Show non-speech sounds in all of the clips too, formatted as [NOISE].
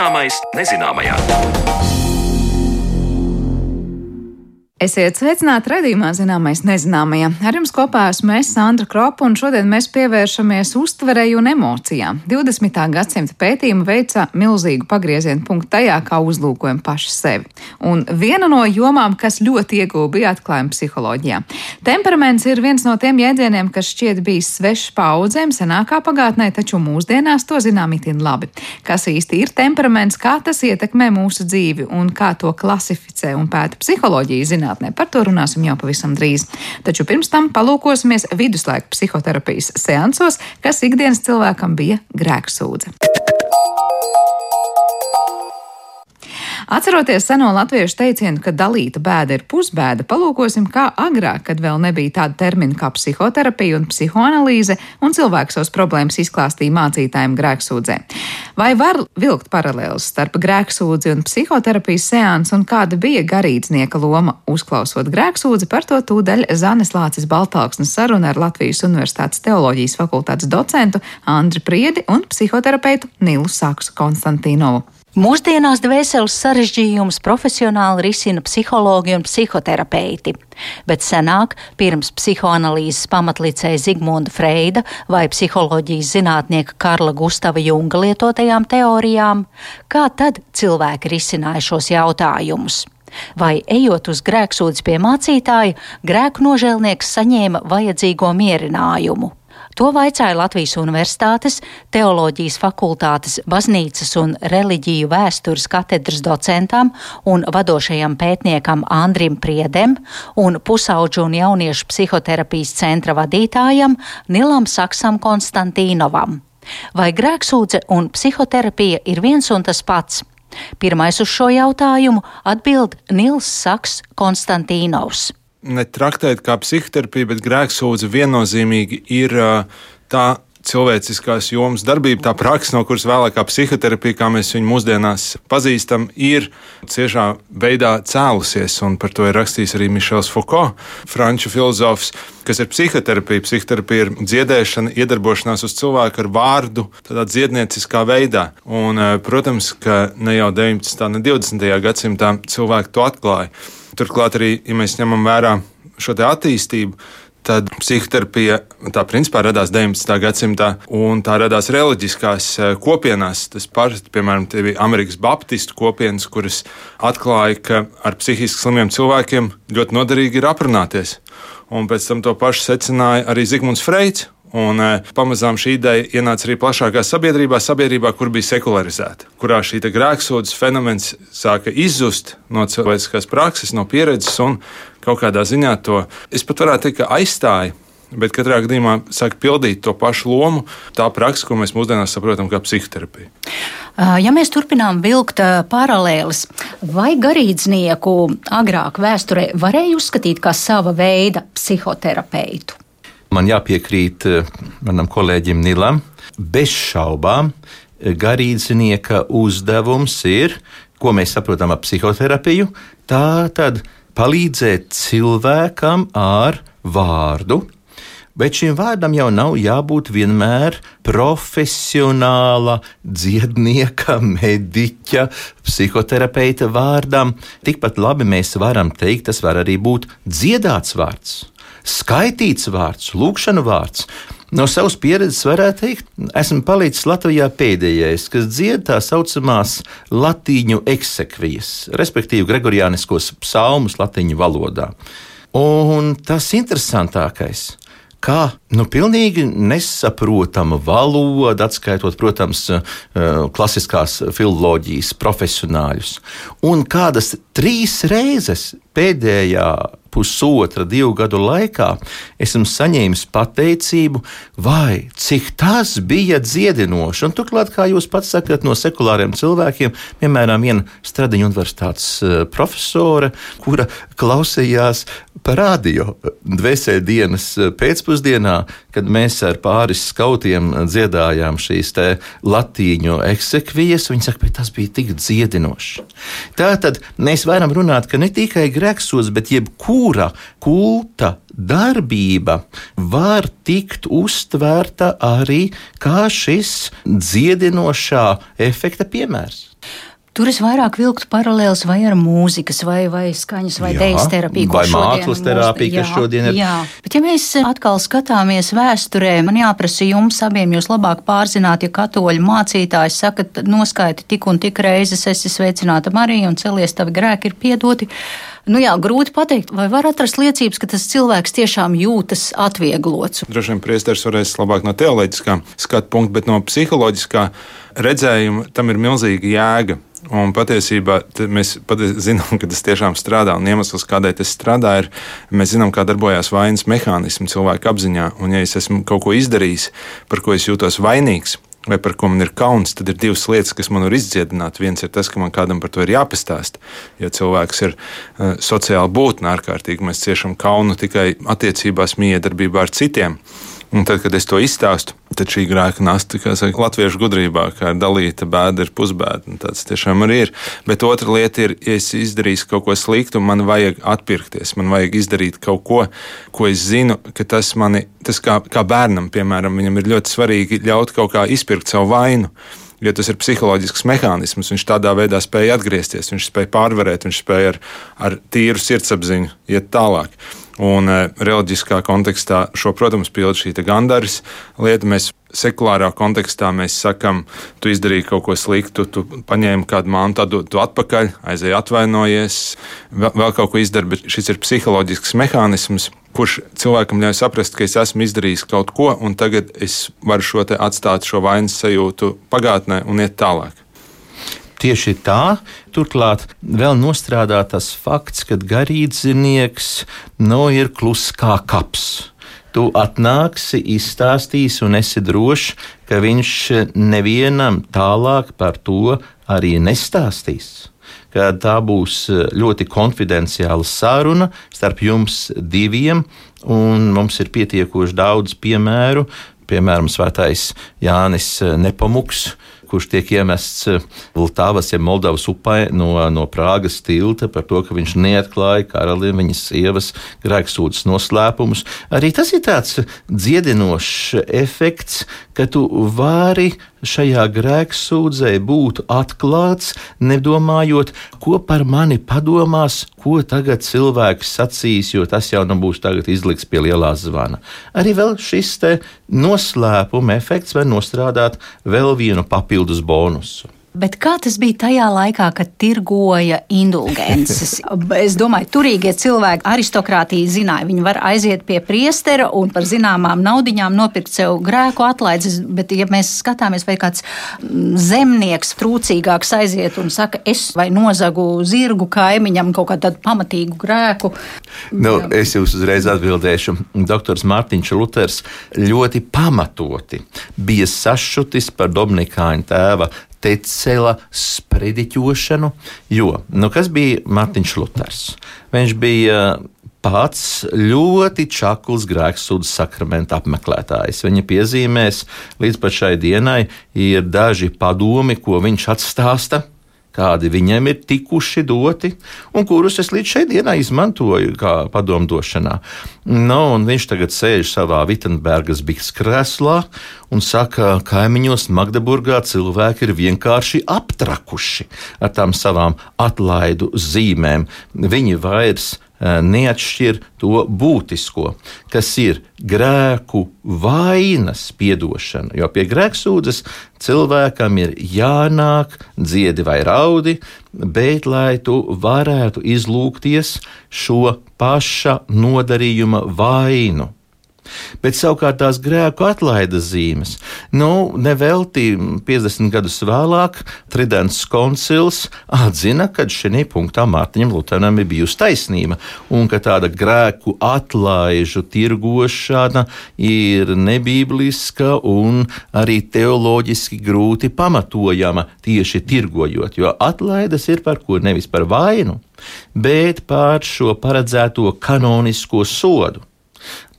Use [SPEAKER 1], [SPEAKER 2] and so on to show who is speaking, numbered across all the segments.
[SPEAKER 1] Zināmais nezināmajā.
[SPEAKER 2] Esiet sveicināti redzījumā, zināmais nezināmajā. Ar jums kopā esmu es, Sandra Kropa, un šodien mēs pievēršamies uztverei un emocijām. 20. gadsimta pētījuma veica milzīgu pagriezienu punktu tajā, kā uzlūkojam paši sevi. Un viena no jomām, kas ļoti ieguva, bija atklājuma psiholoģijā. Temperaments ir viens no tiem jēdzieniem, kas šķiet bijis svešs paudzēm senākā pagātnē, taču mūsdienās to zinām itin labi. Kas īsti ir temperaments, kā tas ietekmē mūsu dzīvi un kā to klasificē un pēta psiholoģija zināt zinātnē. Par to runāsim jau pavisam drīz. Taču pirms tam palūkosimies viduslaika psihoterapijas seansos, kas ikdienas cilvēkam bija grēksūdze. Atceroties seno latviešu teicienu, ka dalīta bēda ir pusbēda, palūkosim, kā agrāk, kad vēl nebija tāda termina kā psihoterapija un psihoanalīze, un cilvēks savas problēmas izklāstīja mācītājiem grēksūdzē. Vai var vilkt paralēlus starp grēksūdzi un psihoterapijas seansu, un kāda bija garīdznieka loma uzklausot grēksūdzi, par to tūdaļ Zanes Lācis Baltāksnes saruna ar Latvijas Universitātes teoloģijas fakultātes docentu Andri Priedi un psihoterapeitu Nilu Saksu Konstantīnovu.
[SPEAKER 3] Mūsdienās dvēseles sarežģījumus profesionāli risina psihologi un psihoterapeiti, bet senāk, pirms psihoanalīzes pamatlicēja Zigmunda Freida vai psiholoģijas zinātnieka Karla Gustava Junga lietotajām teorijām, kā tad cilvēki risināja šos jautājumus? Vai ejot uz grēksūdzi pie mācītāja, grēku nožēlnieks saņēma vajadzīgo mierinājumu? To vaicāja Latvijas Universitātes Teoloģijas fakultātes baznīcas un reliģiju vēstures katedras docentam un vadošajam pētniekam Andrim Priedem un pusauģu un jauniešu psihoterapijas centra vadītājam Nilam Saksam Konstantīnovam. Vai grēksūdze un psihoterapija ir viens un tas pats? Pirmais uz šo jautājumu atbild Nils Saks Konstantīnovs
[SPEAKER 4] ne traktēt kā psihoterapija, bet grēksūdze viennozīmīgi ir tā cilvēciskās jomas darbība, tā praksa, no kuras vēlāk kā psihoterapija, kā mēs viņu mūsdienās pazīstam, ir ciešā veidā cēlusies. Un par to ir rakstījis arī Mišels Foucault, franču filozofs, kas ir psihoterapija. Psihoterapija ir dziedēšana, iedarbošanās uz cilvēku ar vārdu, tādā dziednieciskā veidā. Un, protams, ka ne jau 19. un 20. gadsimtā cilvēki to atklāja. Turklāt arī, ja mēs ņemam vērā šo attīstību, tad psihoterapija tā principā radās 19. gadsimtā, un tā radās reliģiskās e, kopienās. Tas pats, piemēram, bija Amerikas Baptistu kopienas, kuras atklāja, ka ar psihiski slimiem cilvēkiem ļoti noderīgi ir aprunāties. Un pēc tam to pašu secināja arī Zigmunds Freits. Un e, pamazām šī ideja ienāca arī plašākā sabiedrībā, sabiedrībā, kur bija sekularizēta, kurā šī grēksūdzes fenomens sāka izzust no cilvēciskās prakses, no pieredzes un kaut kādā ziņā to es pat varētu teikt, ka aizstāja. Bet katrā gadījumā sāk pildīt to pašu lomu, tā praksa, ko mēs mūsdienās saprotam kā psihoterapija.
[SPEAKER 3] Ja mēs turpinām vilkt paralēlis, vai garīdznieku agrāk vēsturē varēja uzskatīt kā sava veida psihoterapeitu?
[SPEAKER 5] Man jāpiekrīt eh, manam kolēģim Nilam. Bez šaubām, eh, garīdznieka uzdevums ir, ko mēs saprotam ar psihoterapiju, tā tad palīdzēt cilvēkam ar vārdu. Bet šim vārdam jau nav jābūt vienmēr profesionāla dziednieka, mediķa, psihoterapeita vārdam. Tikpat labi mēs varam teikt, tas var arī būt dziedāts vārds skaitīts vārds, lūkšana vārds. No savas pieredzes varētu teikt, esmu palicis Latvijā pēdējais, kas dzied tā saucamās latīņu eksekvijas, respektīvi gregoriāniskos psalmus latīņu valodā. Un tas interesantākais, kā nu, pilnīgi nesaprotama valoda, atskaitot, protams, eh, klasiskās filozofijas profesionāļus. Un kādas trīs reizes pēdējā pusotra, divu gadu laikā esmu saņēmis pateicību, vai cik tas bija dziedinoši. Un turklāt, kā jūs pats sakat, no sekulāriem cilvēkiem, piemēram, viena Stradiņa universitātes eh, profesore, kura klausījās par radio dvēseli dienas eh, pēcpusdienā, kad mēs ar pāris skautiem dziedājām šīs latīņu eksekvijas, viņi saka, ka tas bija tik dziedinoši. Tā tad mēs varam runāt, ka ne tikai grēksos, bet jebkurā kura kulta darbība var tikt uztvērta arī kā šis dziedinošā efekta piemērs.
[SPEAKER 3] Tur es vairāk vilktu paralēlus vai ar mūzikas, vai, vai skaņas, vai dēļas terapiju.
[SPEAKER 5] Vai mākslas terapiju, kas šodien ir.
[SPEAKER 3] Jā, bet ja mēs atkal skatāmies vēsturē, man jāprasa jums abiem, jūs labāk pārzināt, ja katoļu mācītājs saka, noskaiti tik un tik reizes esi sveicināta Marija un celies tavi grēki ir piedoti. Nu jā, grūti pateikt, vai var atrast liecības, ka tas cilvēks tiešām jūtas atvieglots.
[SPEAKER 4] Droši vien priesteris varēs labāk no teoloģiskā skatu punkta, bet no psiholoģiskā redzējuma tam ir milzīga jēga. Un patiesībā mēs patiesi [LAUGHS] zinām, ka tas tiešām strādā. Un iemesls, kādēļ tas strādā, ir, mēs zinām, kā darbojas vainas mehānismi cilvēka apziņā. Un, ja es esmu kaut ko izdarījis, par ko es jūtos vainīgs, vai par ko man ir kauns, tad ir divas lietas, kas man var izdziedināt. Viens ir tas, ka man kādam par to ir jāpastāst. Ja cilvēks ir uh, sociāli būtne ārkārtīgi, mēs ciešam kaunu tikai attiecībās, miedarbībā ar citiem. Un tad, kad es to izstāstu, tad šī grēka nasta, kā saka, latviešu gudrībā, kā dalīta bēda ir pusbēda. Tas tiešām arī ir. Bet otra lieta ir, ja es izdarīju kaut ko sliktu, man vajag atpirkties. Man vajag izdarīt kaut ko, ko es zinu, ka tas mani, tas kā, kā bērnam, piemēram, viņam ir ļoti svarīgi ļaut kaut kā izpirkt savu vainu jo tas ir psiholoģisks mehānisms. Viņš tādā veidā spēja atgriezties, viņš spēja pārvarēt, viņš spēja ar, ar tīru sirdsapziņu iet tālāk. Un e, reliģiskā kontekstā šo, protams, pild šī gandaris lieta. Mēs sekulārā kontekstā mēs sakam, tu izdarīji kaut ko sliktu, tu paņēmi kādu mantu, atdod to atpakaļ, aizēji atvainojies, vēl kaut ko izdari, bet šis ir psiholoģisks mehānisms, kurš cilvēkam ļauj saprast, ka es esmu izdarījis kaut ko, un tagad es varu šo atstāt šo vainas sajūtu pagātnē un iet tālāk.
[SPEAKER 5] Tieši tā, turklāt vēl nostrādā tas fakts, ka garīdznieks nu, ir kluss kā kaps. Tu atnāksi, izstāstīsi, un esi drošs, ka viņš nevienam tālāk par to arī nestāstīs ka tā būs ļoti konfidenciāla saruna starp jums diviem, un mums ir pietiekoši daudz piemēru. Piemēram, Svētais Jānis Nepamuks, kurš tiek iemests Vultāvas, jeb Moldavas upē no, no Prāgas tilta par to, ka viņš neatklāja karalim viņas sievas grēksūdzes noslēpumus. Arī tas ir tāds dziedinošs efekts, ka tu vari šajā grēksūdzē būt atklāts, nedomājot, ko par mani padomās, ko tagad cilvēks sacīs, jo tas jau nebūs tagad izliks pie lielā zvana. Arī šis noslēpuma efekts var nostrādāt vēl vienu papildus bonusu.
[SPEAKER 3] Bet kā tas bija tajā laikā, kad tirgoja indulgences? [LAUGHS] es domāju, turīgie cilvēki, aristokrātija zināja, viņi var aiziet pie priestera un par zināmām naudiņām nopirkt sev grēku atlaides. Bet, ja mēs skatāmies, vai kāds mm, zemnieks trūcīgāks aiziet un saka, es vai nozagu zirgu kaimiņam kaut kādu pamatīgu grēku.
[SPEAKER 5] Nu, es jums uzreiz atbildēšu. Doktors Mārtiņš Luters ļoti pamatoti bija sašutis par Dominikāņu tēva tecela sprediķošanu, jo, nu, kas bija Mārtiņš Luters? Viņš bija pats ļoti čakls grēksūdzes sakramenta apmeklētājs. Viņa piezīmēs līdz pat šai dienai ir daži padomi, ko viņš atstāsta kādi viņam ir tikuši doti, un kurus es līdz šai dienai izmantoju kā padomdošanā. Nu, viņš tagad sēž savā Vitsenbergas biks krēslā un saka, ka kaimiņos Magdeburgā cilvēki ir vienkārši aptrakuši ar tām savām atlaidu zīmēm. Viņi vairs neatšķir to būtisko, kas ir grēku vainas piedošana. Jo pie grēksūdzes cilvēkam ir jānāk dziedi vai raudi, bet lai tu varētu izlūkties šo paša nodarījuma vainu Bet savukārt tās grēku atlaides zīmes, nu, nevelti 50 gadus vēlāk, Tridents koncils atzina, ka šī punktā Mārtiņam Lutheram ir bijusi taisnība, un ka tāda grēku atlaižu tirgošana ir nebībliska un arī teoloģiski grūti pamatojama tieši tirgojot, jo atlaides ir par ko nevis par vainu, bet par šo paredzēto kanonisko sodu.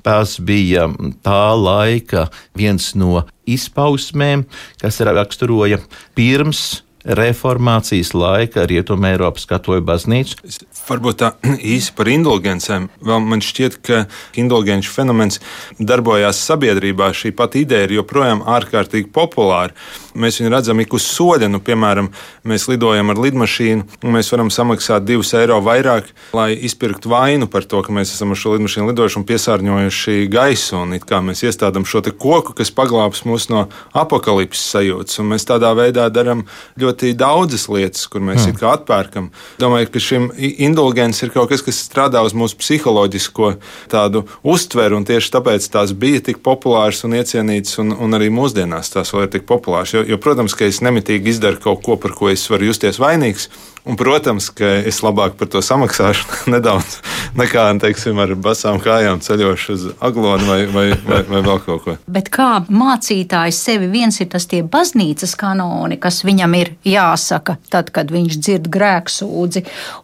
[SPEAKER 5] Tas bija tā laika viens no izpausmēm, kas raksturoja pirms reformācijas laika Rietumē Eiropas katoļu baznīcu.
[SPEAKER 4] Varbūt tā [CLEARS THROAT] īsi par indulgencēm. Vēl man šķiet, ka indulgenču fenomens darbojās sabiedrībā. Šī pati ideja ir joprojām ārkārtīgi populāra. Mēs viņu redzam ik uz soļa. Nu, piemēram, mēs lidojam ar lidmašīnu, un mēs varam samaksāt divus eiro vairāk, lai izpirktu vainu par to, ka mēs esam ar šo lidmašīnu lidojuši un piesārņojuši gaisu. Un it kā mēs iestādām šo koku, kas paglābs mūs no apakalipses sajūtas. Un mēs tādā veidā darām ļoti daudzas lietas, kur mēs mm. atpērkam. Domāju, ka šim indulgence ir kaut kas, kas strādā uz mūsu psiholoģisko tādu uztveru, un tieši tāpēc tās bija tik populāras un iecienītas, un, un arī mūsdienās tās vēl ir tik populāras. Jo, jo, protams, ka es nemitīgi izdaru kaut ko, par ko es varu justies vainīgs. Un, protams, ka es labāk par to samaksāšu [LAUGHS] nedaudz nekā, teiksim, ar basām kājām ceļošu uz aglonu vai, vai, vai, vai vēl kaut ko.
[SPEAKER 3] Bet kā mācītājs sevi viens ir tas tie baznīcas kanoni, kas viņam ir jāsaka tad, kad viņš dzird grēksūdzi,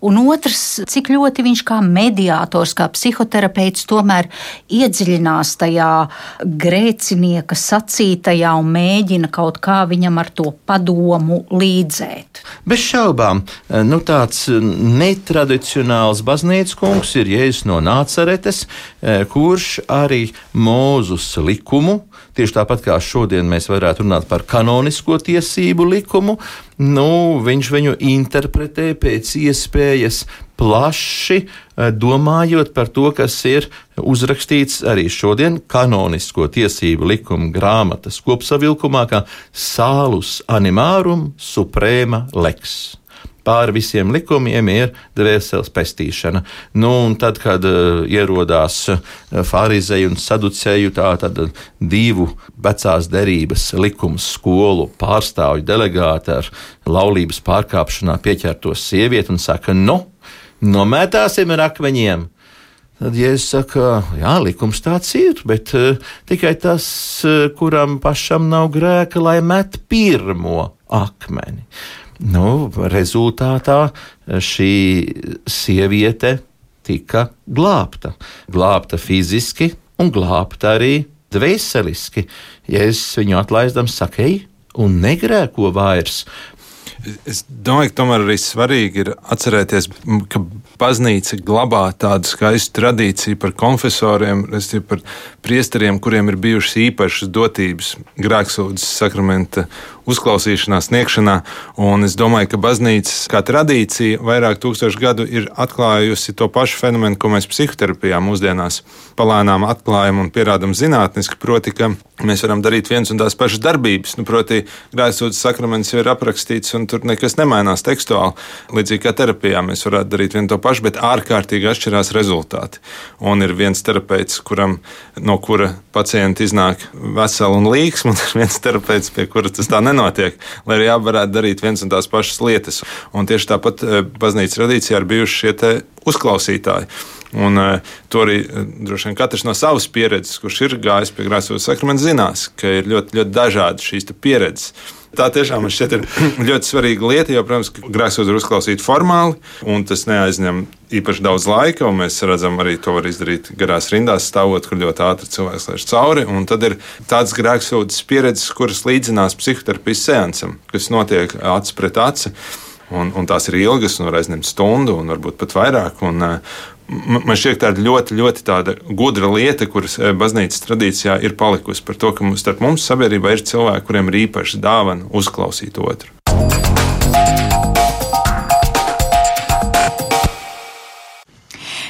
[SPEAKER 3] un otrs, cik ļoti viņš kā mediātors, kā psihoterapeits tomēr iedziļinās tajā grēcinieka sacītajā un mēģina kaut kā viņam ar to padomu līdzēt.
[SPEAKER 5] Bez šaubām. Eh, nu, tāds eh, netradicionāls baznīcas kungs ir Jēzus no Nācaretes, eh, kurš arī Mūzus likumu, tieši tāpat kā šodien mēs varētu runāt par kanonisko tiesību likumu, nu, viņš viņu interpretē pēc iespējas plaši, domājot par to, kas ir uzrakstīts arī šodien kanonisko tiesību likuma grāmatas kopsavilkumā, kā Sālus animārum suprēma leks pāri visiem likumiem ir dvēseles pestīšana. Nu, tad, kad uh, ierodās uh, farizēju un saducēju tā tad divu vecās derības likumu skolu pārstāvju delegāti ar laulības pārkāpšanā pieķerto sievieti un saka, nu, nomētāsim ar akmeņiem. Tad Jēzus saka, jā, likums tāds ir, bet uh, tikai tas, uh, kuram pašam nav grēka, lai met pirmo akmeni. Nu, rezultātā šī sieviete tika glābta. Glābta fiziski un glābta arī dvēseliski. Ja es viņu atlaidams, saku, ej, un negrēko vairs.
[SPEAKER 4] Es domāju, ka tomēr arī svarīgi ir atcerēties, ka baznīca glabā tādu skaistu tradīciju par konfesoriem, par priesteriem, kuriem ir bijušas īpašas dotības grēksūdzes sakramenta uzklausīšanā, sniegšanā. Un es domāju, ka baznīca kā tradīcija vairāk tūkstošu gadu ir atklājusi to pašu fenomenu, ko mēs psihoterapijā mūsdienās palēnām atklājam un pierādām zinātniski. Proti, ka mēs varam darīt viens un tās pašas darbības. Nu, proti, grēksūdzes sakraments jau ir aprakstīts, un tur nekas nemainās tekstuāli. Līdzīgi kā terapijā mēs varētu darīt vienu to pašu, bet ārkārtīgi atšķirās rezultāti. Un ir viens terapeits, kuram, no kura pacienta iznāk vesela un līksma, un ir viens terapeits, pie kura tas tā nenotiek nenotiek, lai arī abi varētu darīt viens un tās pašas lietas. Un tieši tāpat eh, baznīcas tradīcijā ir bijuši šie uzklausītāji. Un, uh, to arī uh, droši vien katrs no savas pieredzes, kurš ir gājis pie grāmatas sakramenta, zinās, ka ir ļoti, ļoti dažādas šīs pieredzes. Tā tiešām man šķiet ļoti svarīga lieta, jo, protams, grēksot ir uzklausīt formāli, un tas neaizņem īpaši daudz laika, un mēs redzam, arī to var izdarīt garās rindās, stāvot, kur ļoti ātri cilvēks laiž cauri. Un tad ir tāds grēksūdzes pieredzes, kuras līdzinās psihoterapijas seansam, kas notiek acis pret aci. Un, un tās ir ilgas, un var aizņemt stundu, un varbūt pat vairāk. Un, Man šķiet, tā ir ļoti, ļoti gudra lieta, kuras eh, baznīcas tradīcijā ir palikusi par to, ka mums, starp mums sabiedrībā ir cilvēki, kuriem ir īpaša dāvana uzklausīt otru.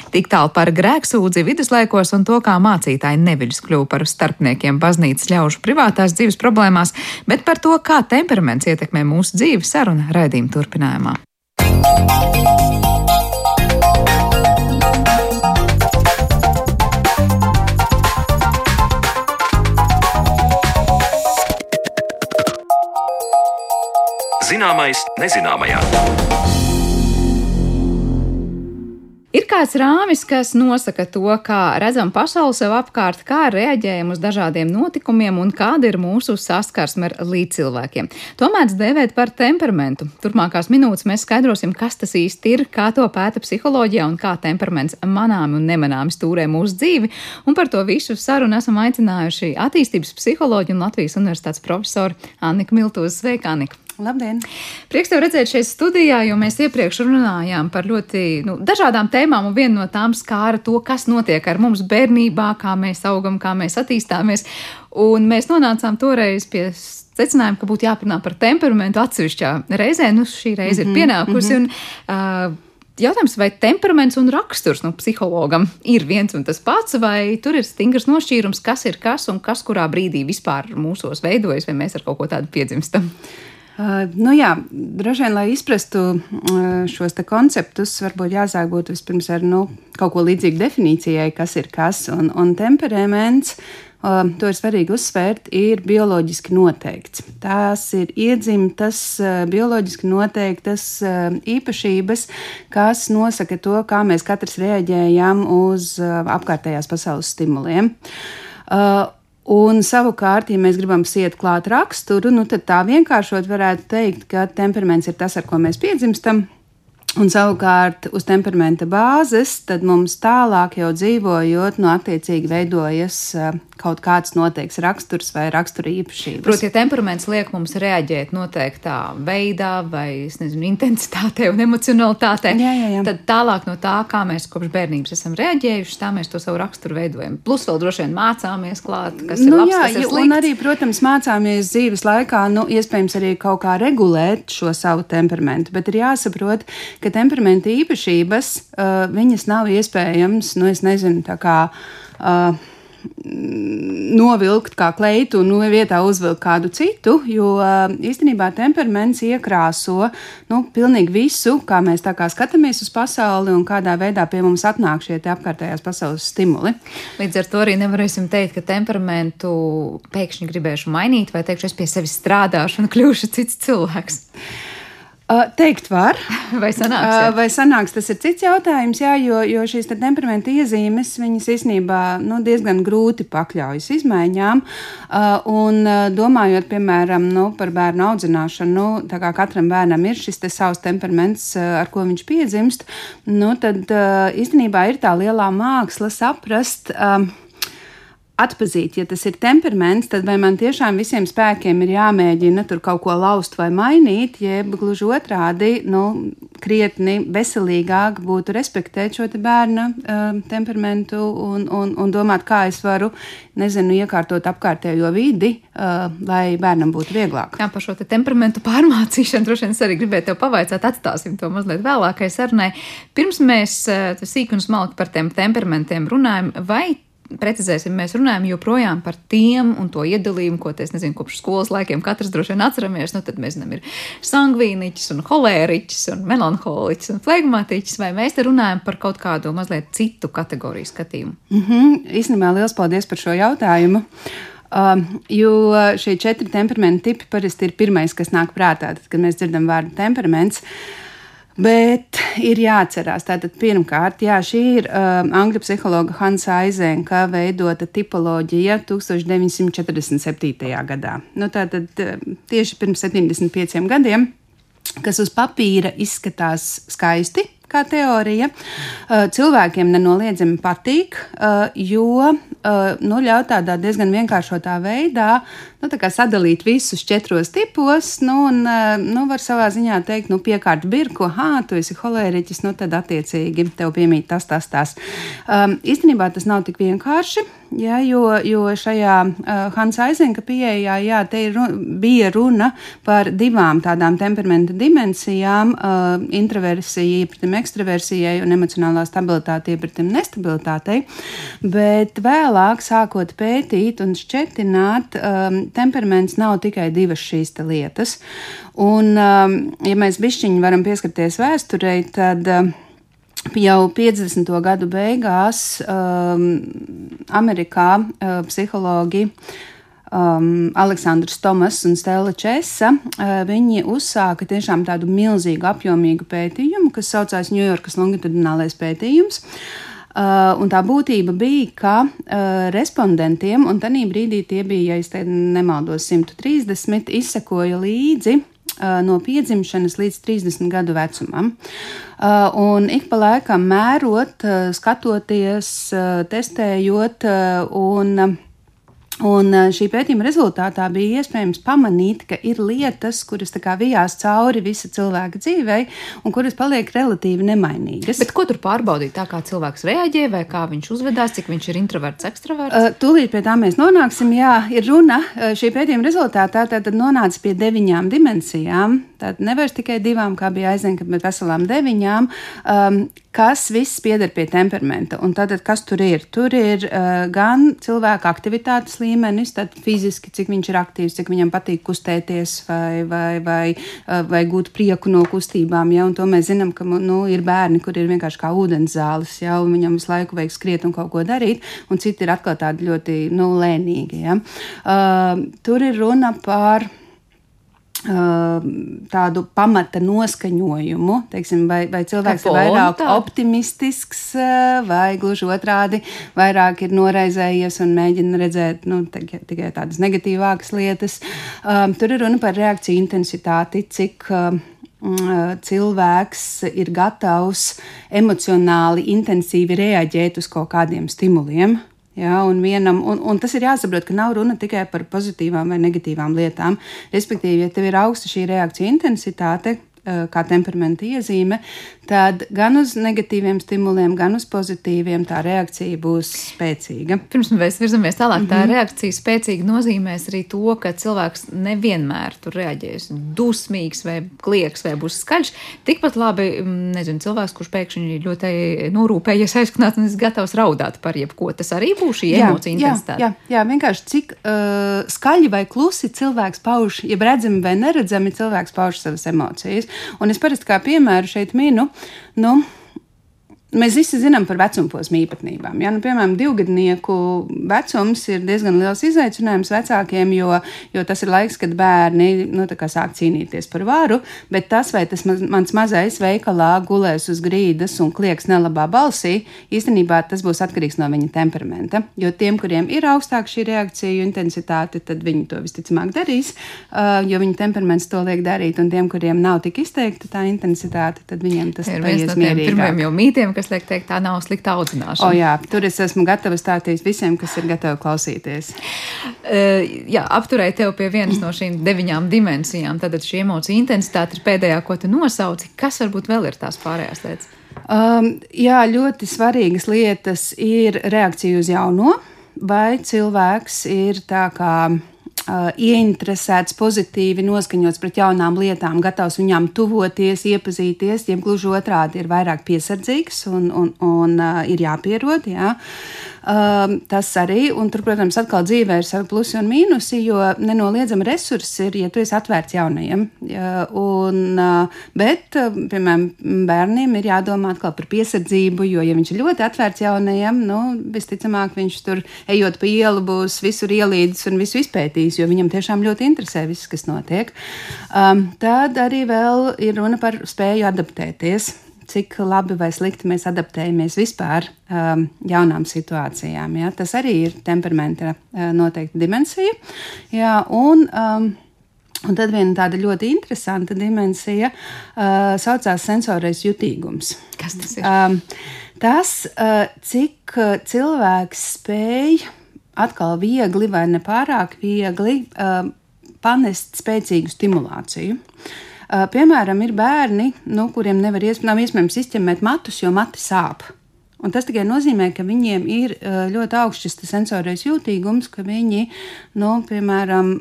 [SPEAKER 2] Tik tālu par grēksūdzi viduslaikos un to, kā mācītāji neviļus kļuva par starpniekiem baznīcas ļaužu privātās dzīves problēmās, bet par to, kā temperaments ietekmē mūsu dzīvi saruna raidījuma turpinājumā.
[SPEAKER 1] Zināmais nezināmajā.
[SPEAKER 2] Ir kāds rāmis, kas nosaka to, kā redzam pasauli sev apkārt, kā reaģējam uz dažādiem notikumiem un kāda ir mūsu saskarsme ar līdzcilvēkiem. To mēdz dēvēt par temperamentu. Turpmākās minūtes mēs skaidrosim, kas tas īsti ir, kā to pēta psiholoģijā un kā temperaments manāmi un nemanāmi stūrē mūsu dzīvi. Un par to visu sarunu esam aicinājuši attīstības psiholoģiju un Latvijas universitātes profesoru Anniku Miltūzu. Sveika, Annika!
[SPEAKER 6] Labdien!
[SPEAKER 2] Prieks tev redzēt šeit studijā, jo mēs iepriekš runājām par ļoti nu, dažādām tēmām, un viena no tām skāra to, kas notiek ar mums bērnībā, kā mēs augam, kā mēs attīstāmies. Un mēs nonācām toreiz pie secinājuma, ka būtu jāparunā par temperamentu atsevišķā reizē. Nu, šī reize mm -hmm, ir pienākusi. Mm -hmm. un, uh, Jautājums, vai temperaments un raksturs nu, psihologam ir viens un tas pats, vai tur ir stingrs nošķīrums, kas ir kas un kas kurā brīdī vispār mūsos veidojas, vai mēs ar kaut ko tādu piedzimstam?
[SPEAKER 6] Uh, nu jā, droši vien, lai izprastu uh, šos konceptus, varbūt jāsāk būt vispirms ar nu, kaut ko līdzīgu definīcijai, kas ir kas. Un, un temperaments, uh, to ir svarīgi uzsvērt, ir bioloģiski noteikts. Tās ir iedzimtas, bioloģiski noteiktas īpašības, kas nosaka to, kā mēs katrs reaģējam uz apkārtējās pasaules stimuliem. Un savukārt, ja mēs gribam siet klāt raksturu, nu, tad tā vienkāršot varētu teikt, ka temperaments ir tas, ar ko mēs piedzimstam. Un savukārt uz temperamenta bāzes, tad mums tālāk jau dzīvojot, no nu, attiecīgi veidojas kaut kāds noteikts raksturs vai rakstura īpašības.
[SPEAKER 2] Proti, ja temperaments liek mums reaģēt noteiktā veidā vai, nezinu, intensitātē un emocionalitātē, jā, jā, jā. tad tālāk no tā, kā mēs kopš bērnības esam reaģējuši, tā mēs to savu raksturu veidojam. Plus vēl droši vien mācāmies klāt, kas nu, ir labs, jā, kas ir slikts.
[SPEAKER 6] Un arī, protams, mācāmies dzīves laikā, nu, iespējams arī kaut kā regulēt šo savu temperamentu, bet ir jāsaprot, ka temperamenta īpašības, uh, viņas nav iespējams, nu, es nezinu, tā kā. Uh, novilkt kā kleitu un vietā uzvilkt kādu citu, jo īstenībā temperaments iekrāso nu, pilnīgi visu, kā mēs tā kā skatāmies uz pasauli un kādā veidā pie mums atnāk šie apkārtējās pasaules stimuli.
[SPEAKER 2] Līdz ar to arī nevarēsim teikt, ka temperamentu pēkšņi gribēšu mainīt vai teikšu, es pie sevis strādāšu un kļūšu cits cilvēks.
[SPEAKER 6] Uh, teikt var. [LAUGHS]
[SPEAKER 2] Vai sanāks? Jā?
[SPEAKER 6] Uh, vai sanāks, tas ir cits jautājums, jā, jo, jo šīs temperamenta iezīmes, viņas īstenībā nu, diezgan grūti pakļaujas izmaiņām. Uh, un domājot, piemēram, nu, par bērnu audzināšanu, nu, tā kā katram bērnam ir šis savs temperaments, ar ko viņš piedzimst, nu, tad īstenībā ir tā lielā māksla saprast. Uh, atpazīt, ja tas ir temperaments, tad vai man tiešām visiem spēkiem ir jāmēģina tur kaut ko laust vai mainīt, jeb gluži otrādi, nu, krietni veselīgāk būtu respektēt šo bērna uh, temperamentu un, un, un domāt, kā es varu, nezinu, iekārtot apkārtējo vidi, uh, lai bērnam būtu vieglāk.
[SPEAKER 2] Jā, par šo te temperamentu pārmācīšanu droši vien es arī gribēju tev pavaicāt, atstāsim to mazliet vēlākai sarunai. Pirms mēs uh, sīk un smalki par tiem temperamentiem runājam, vai precizēsim, mēs runājam joprojām par tiem un to iedalījumu, ko es nezinu, kopš skolas laikiem katrs droši vien atceramies. Nu, tad mēs zinām, ir sangvīniķis un holēriķis un melanholiķis un flegmatiķis, vai mēs te runājam par kaut kādu mazliet citu kategoriju skatījumu?
[SPEAKER 6] Mm -hmm. Īstenībā liels paldies par šo jautājumu. Um, jo šie četri temperamenta tipi parasti ir pirmais, kas nāk prātā, tad, kad mēs dzirdam vārdu temperaments. Uh, Bet ir jāatcerās, tātad pirmkārt, jā, šī ir uh, angļu psihologa Hansa Aizenka veidota tipoloģija 1947. gadā. Nu, tātad uh, tieši pirms 75 gadiem, kas uz papīra izskatās skaisti, kā teorija. Uh, cilvēkiem nenoliedzami patīk, uh, jo nu, ļauj tādā diezgan vienkāršotā veidā nu, sadalīt visus četros tipos. Nu, un, nu, var savā ziņā teikt, nu, piekārt birku, ah, tu esi holēriķis, nu, tad attiecīgi tev piemīt tas, tas, tas. Um, īstenībā tas nav tik vienkārši. Ja, jo, jo šajā uh, Hansa Aizenka pieejā jā, ru, bija runa par divām tādām temperamenta dimensijām uh, - introversija iepratim ekstraversijai un emocionālā stabilitāte iepratim nestabilitātei. Bet vēlāk, sākot pētīt un šķetināt, um, temperaments nav tikai divas šīs lietas. Un, um, ja mēs bišķiņi varam pieskarties vēsturei, tad uh, jau 50. gadu beigās um, Amerikā uh, psihologi. Um, Aleksandrs Tomas un Stela Česa. Uh, viņi uzsāka tiešām tādu milzīgu, apjomīgu pētījumu, kas saucās Ņujorkas longitudinālais pētījums. Uh, un tā būtība bija, ka uh, respondentiem, un tajā brīdī tie bija, ja es nemaldos, 130, izsekoja līdzi Uh, no piedzimšanas līdz 30 gadu vecumam. Uh, un ik pa laikam mērot, uh, skatoties, testējot un Un šī pētījuma rezultātā bija iespējams pamanīt, ka ir lietas, kuras vijās cauri visa cilvēka dzīvei, un kuras paliek relatīvi nemainīgas.
[SPEAKER 2] Bet ko tur pārbaudīt? Tā kā cilvēks reaģē, vai kā viņš uzvedās, cik viņš ir introverts, ekstraverts?
[SPEAKER 6] Uh, tūlīt pie tā mēs nonāksim. Jā, ir runa šī pētījuma rezultātā, tad nonāca pie deviņām dimensijām. Tad nevis tikai divām, kā bija aizņemta, bet veselām deviņām. Um, kas viss pieder pie temperamenta. Un tātad, kas tur ir? Tur ir uh, gan cilvēka aktivitātes līmenis, tad fiziski, cik viņš ir aktīvs, cik viņam patīk kustēties vai, vai, vai, uh, vai gūt prieku no kustībām. Ja? Un to mēs zinām, ka nu, ir bērni, kur ir vienkārši kā ūdens zāles, ja? un viņam visu laiku vajag skriet un kaut ko darīt, un citi ir atkal tādi ļoti nu, lēnīgi. Ja? Uh, tur ir runa par tādu pamata noskaņojumu, teiksim, vai, vai cilvēks ir vairāk optimistisks, vai gluži otrādi, vairāk ir noraizējies un mēģina redzēt nu, tikai tādas negatīvākas lietas. Um, tur ir runa par reakciju intensitāti, cik um, cilvēks ir gatavs emocionāli, intensīvi reaģēt uz kaut kādiem stimuliem. Ja, un, vienam, un, un tas ir jāsaprot, ka nav runa tikai par pozitīvām vai negatīvām lietām. Respektīvi, ja tev ir augsta šī reakcija intensitāte, kā temperamenta iezīme, tad gan uz negatīviem stimuliem, gan uz pozitīviem tā reakcija būs spēcīga.
[SPEAKER 2] Pirms mēs virzamies tālāk, mm -hmm. tā mhm. reakcija spēcīgi nozīmēs arī to, ka cilvēks nevienmēr tur reaģēs dusmīgs vai klieks vai būs skaļš. Tikpat labi, nezinu, cilvēks, kurš pēkšņi ļoti norūpējies, aizknāts un ir gatavs raudāt par jebko, tas arī būs šī jā, emocija intensitāte.
[SPEAKER 6] Jā, jā, jā, vienkārši cik uh, skaļi vai klusi cilvēks pauž, ja redzami vai neredzami cilvēks pauž savas emocijas. Un es parasti kā piemēru šeit minu, nu, Mēs visi zinām par vecumposmu īpatnībām. Ja? Nu, piemēram, divgadnieku vecums ir diezgan liels izaicinājums vecākiem, jo, jo tas ir laiks, kad bērni nu, sāk cīnīties par varu. Bet tas, vai tas mans mazais veikalā gulēs uz grīdas un klieks nelabā balsī, īstenībā tas būs atkarīgs no viņa temperamenta. Jo tiem, kuriem ir augstāka šī reakciju intensitāte, tad viņi to visticamāk darīs, uh, jo viņu temperaments to liek darīt. Un tiem, kuriem nav tik izteikta tā intensitāte, tad viņiem tas ir viens no tiem pirmiem
[SPEAKER 2] jau mītiem kas liek teikt, tā nav slikta audzināšana.
[SPEAKER 6] O, jā, tur es esmu gatava stāstīt visiem, kas ir gatavi klausīties.
[SPEAKER 2] Uh, jā, apturēju tevi pie vienas no šīm deviņām dimensijām. Tad šī emociju intensitāte ir pēdējā, ko tu nosauci. Kas varbūt vēl ir tās pārējās lietas?
[SPEAKER 6] Um, jā, ļoti svarīgas lietas ir reakcija uz jauno, vai cilvēks ir tā kā uh, ieinteresēts, pozitīvi noskaņots pret jaunām lietām, gatavs viņām tuvoties, iepazīties, jeb gluži otrādi ir vairāk piesardzīgs un, un, un uh, ir jāpierod. Jā. Um, tas arī, un tur, protams, atkal dzīvē ir savi plusi un mīnusi, jo nenoliedzami resursi ir, ja tu esi atvērts jaunajiem. Ja, un, uh, bet, uh, piemēram, bērniem ir jādomā atkal par piesardzību, jo, ja viņš ir ļoti atvērts jaunajiem, nu, visticamāk, viņš tur ejot pa ielu būs visur ielīdis un visu izpētījis, jo viņam tiešām ļoti interesē viss, kas notiek. Um, tad arī vēl ir runa par spēju adaptēties cik labi vai slikti mēs adaptējamies vispār um, jaunām situācijām. Ja? Tas arī ir temperamenta uh, noteikta dimensija. Ja? Un, um, Un tad viena tāda ļoti interesanta dimensija uh, saucās sensorais jutīgums.
[SPEAKER 2] Kas tas ir? Um,
[SPEAKER 6] tas, uh, cik uh, cilvēks spēj atkal viegli vai nepārāk viegli uh, panest spēcīgu stimulāciju. Uh, Piemēram, ir bērni, nu, kuriem nevar iesp nav iespējams izķemmēt matus, jo mati sāp. Un tas tikai nozīmē, ka viņiem ir ļoti augsts šis sensorais jūtīgums, ka viņi, nu, piemēram,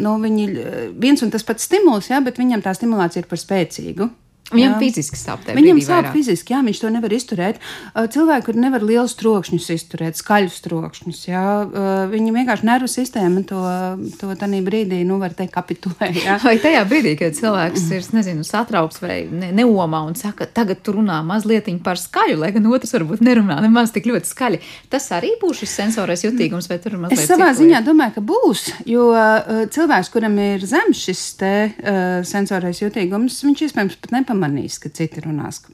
[SPEAKER 6] nu, viņi, viens un tas pats stimuls, jā, bet viņam tā stimulācija ir par spēcīgu.
[SPEAKER 2] Viņam jā. fiziski sāp.
[SPEAKER 6] Viņam sāp
[SPEAKER 2] vairāk.
[SPEAKER 6] fiziski, jā, viņš to nevar izturēt. Cilvēki, kur nevar lielus trokšņus izturēt, skaļus trokšņus, jā, viņi vienkārši nervu sistēma to, to tādā brīdī, nu, var teikt, kapitulē. Jā.
[SPEAKER 2] Vai tajā brīdī, kad cilvēks ir, nezinu, satraukts vai ne, neomā un saka, tagad tu runā mazliet par skaļu, lai gan otrs varbūt nerunā nemaz tik ļoti skaļi, tas arī būs šis sensorais jutīgums, vai tur mazliet?
[SPEAKER 6] Es savā ziņā domāju, ka būs, jo cilvēks, kuram ir zems šis te uh, sensorais jutīgums, viņš iespējams pat nepamanīs pamanīs, ka citi runās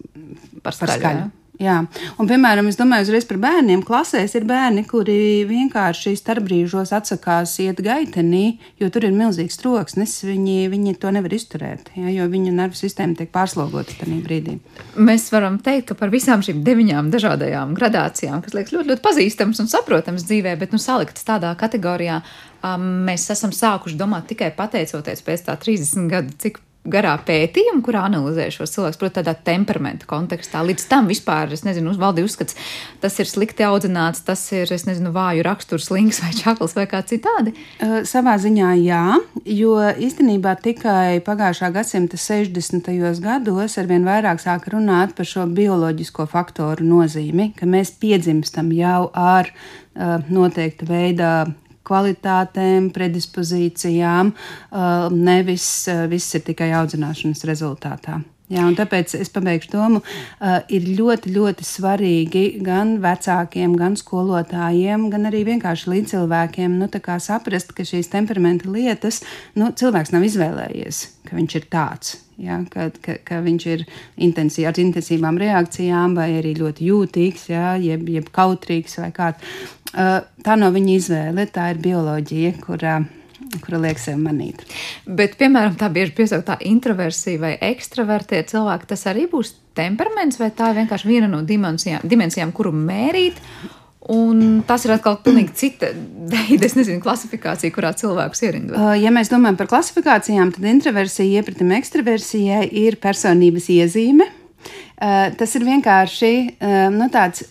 [SPEAKER 2] par skaļu. Par skaļu.
[SPEAKER 6] Jā, un, piemēram, es domāju, uzreiz par bērniem. Klasēs ir bērni, kuri vienkārši starpbrīžos atsakās iet gaitenī, jo tur ir milzīgs troksnis. Viņi, viņi to nevar izturēt, ja, jo viņu nervu sistēma tiek pārslogota tajā brīdī.
[SPEAKER 2] Mēs varam teikt, ka par visām šīm deviņām dažādajām gradācijām, kas liekas ļoti, ļoti pazīstamas un saprotamas dzīvē, bet nu, saliktas tādā kategorijā, um, mēs esam sākuši domāt tikai pateicoties pēc tā 30 gadu, cik garā pētījuma, kurā analizē šos cilvēkus, protams, tādā temperamenta kontekstā. Līdz tam vispār, es nezinu, valdīja uzskats, tas ir slikti audzināts, tas ir, es nezinu, vāju raksturs, slings vai čakls vai kā citādi.
[SPEAKER 6] Uh, savā ziņā jā, jo īstenībā tikai pagājušā gadsimta 60. gados arvien vairāk sāka runāt par šo bioloģisko faktoru nozīmi, ka mēs piedzimstam jau ar uh, noteikta veida kvalitātēm, predispozīcijām, uh, nevis uh, viss ir tikai audzināšanas rezultātā. Jā, tāpēc es pabeigšu domu, uh, ir ļoti, ļoti svarīgi gan vecākiem, gan skolotājiem, gan arī vienkārši līdzcilvēkiem nu, saprast, ka šīs temperamenta lietas nu, cilvēks nav izvēlējies, ka viņš ir tāds. Ja, ka, ka, ka viņš ir intensīv, ar intensīvām reakcijām, vai arī ļoti jūtīgs, ja, jeb, jeb kautrīgs vai kāds. Tā nav viņa izvēle, tā ir bioloģija, kurā kura liek sev manīt.
[SPEAKER 2] Bet, piemēram, tā bieži piesauktā introversija vai ekstravertie cilvēki, tas arī būs temperaments, vai tā ir vienkārši viena no dimensijām, dimensijām kuru mērīt. Un tas ir atkal pilnīgi cita veida, es nezinu, klasifikācija, kurā cilvēks ierindot.
[SPEAKER 6] Ja mēs domājam par klasifikācijām, tad introversija iepratim ekstraversijai ir personības iezīme. Tas ir vienkārši nu, tāds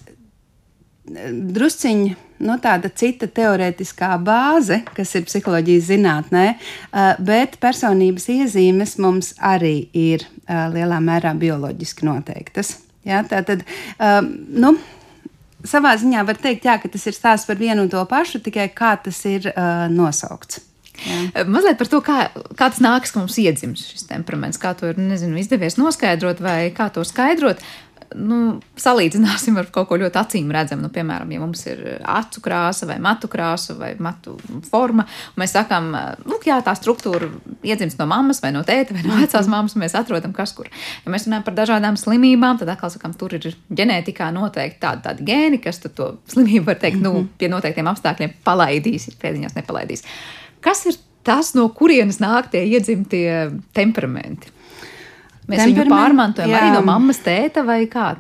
[SPEAKER 6] drusciņš nu, tāda cita teorētiskā bāze, kas ir psiholoģijas zinātnē, bet personības iezīmes mums arī ir lielā mērā bioloģiski noteiktas. Ja, tā tad, nu, savā ziņā var teikt, jā, ka tas ir stāsts par vienu un to pašu, tikai kā tas ir uh, nosaukts.
[SPEAKER 2] Jā. Mazliet par to, kā, kā tas nāks, ka mums iedzimst šis temperaments, kā to ir nezinu, izdevies noskaidrot vai kā to skaidrot nu, salīdzināsim ar kaut ko ļoti acīm redzamu. Nu, piemēram, ja mums ir acu krāsa vai matu krāsa vai matu forma, un mēs sakām, lūk, jā, tā struktūra iedzimst no mammas vai no tēta vai no vecās mammas, un mēs atrodam, kas kur. Ja mēs runājam par dažādām slimībām, tad atkal sakām, tur ir ģenētikā noteikti tādi, tādi gēni, kas to slimību var teikt, nu, pie noteiktiem apstākļiem palaidīs, pēdiņās nepalaidīs. Kas ir tas, no kurienes nāk tie iedzimtie temperamenti? Mēs viņu pārmantojam jā. arī no mammas, tēta vai kā?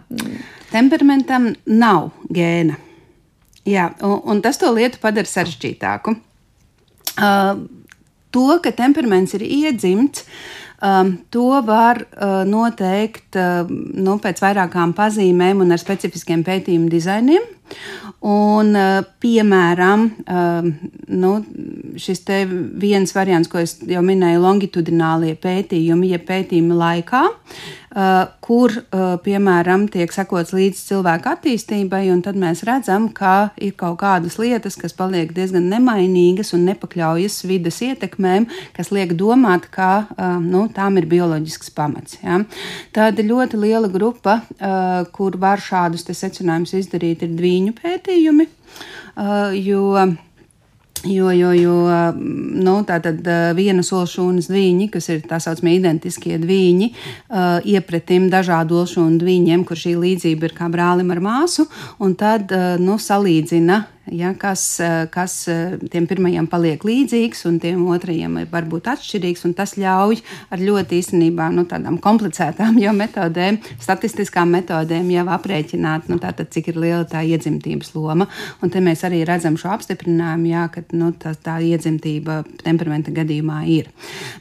[SPEAKER 6] Temperamentam nav gēna. Jā, un, un tas to lietu padara sarežģītāku. Uh, to, ka temperaments ir iedzimts, um, to var uh, noteikt uh, nu, pēc vairākām pazīmēm un ar specifiskiem pētījumu dizainiem. Un, uh, piemēram, uh, nu, šis te viens variants, ko es jau minēju, longitudinālie pētījumi, ja pētījumi laikā, kur, uh, piemēram, tiek sekots līdz cilvēka attīstībai, un tad mēs redzam, ka ir kaut kādas lietas, kas paliek diezgan nemainīgas un nepakļaujas vidas ietekmēm, kas liek domāt, ka uh, nu, tām ir bioloģisks pamats. Ja? Tāda ļoti liela grupa, kur var šādus secinājumus izdarīt, ir dviņu pētījumi. Jo Jo, jo, jo nu, tā tad viena solšūnas dviņi, kas ir tā saucamie identiskie dviņi, uh, iepratim dažādu olšūnu dviņiem, kur šī līdzība ir kā brālim ar māsu, un tad uh, nu, salīdzina ja, kas, eh, kas eh, tiem pirmajiem paliek līdzīgs un tiem otrajiem var būt atšķirīgs. Tas ļauj ar ļoti īstenībā nu, tādām komplicētām [LAUGHS] metodēm, statistiskām metodēm jau aprēķināt, nu, tātad, cik ir liela tā iedzimtības loma. Un te mēs arī redzam šo apstiprinājumu, jā, ka nu, tā, tā iedzimtība temperamenta gadījumā ir.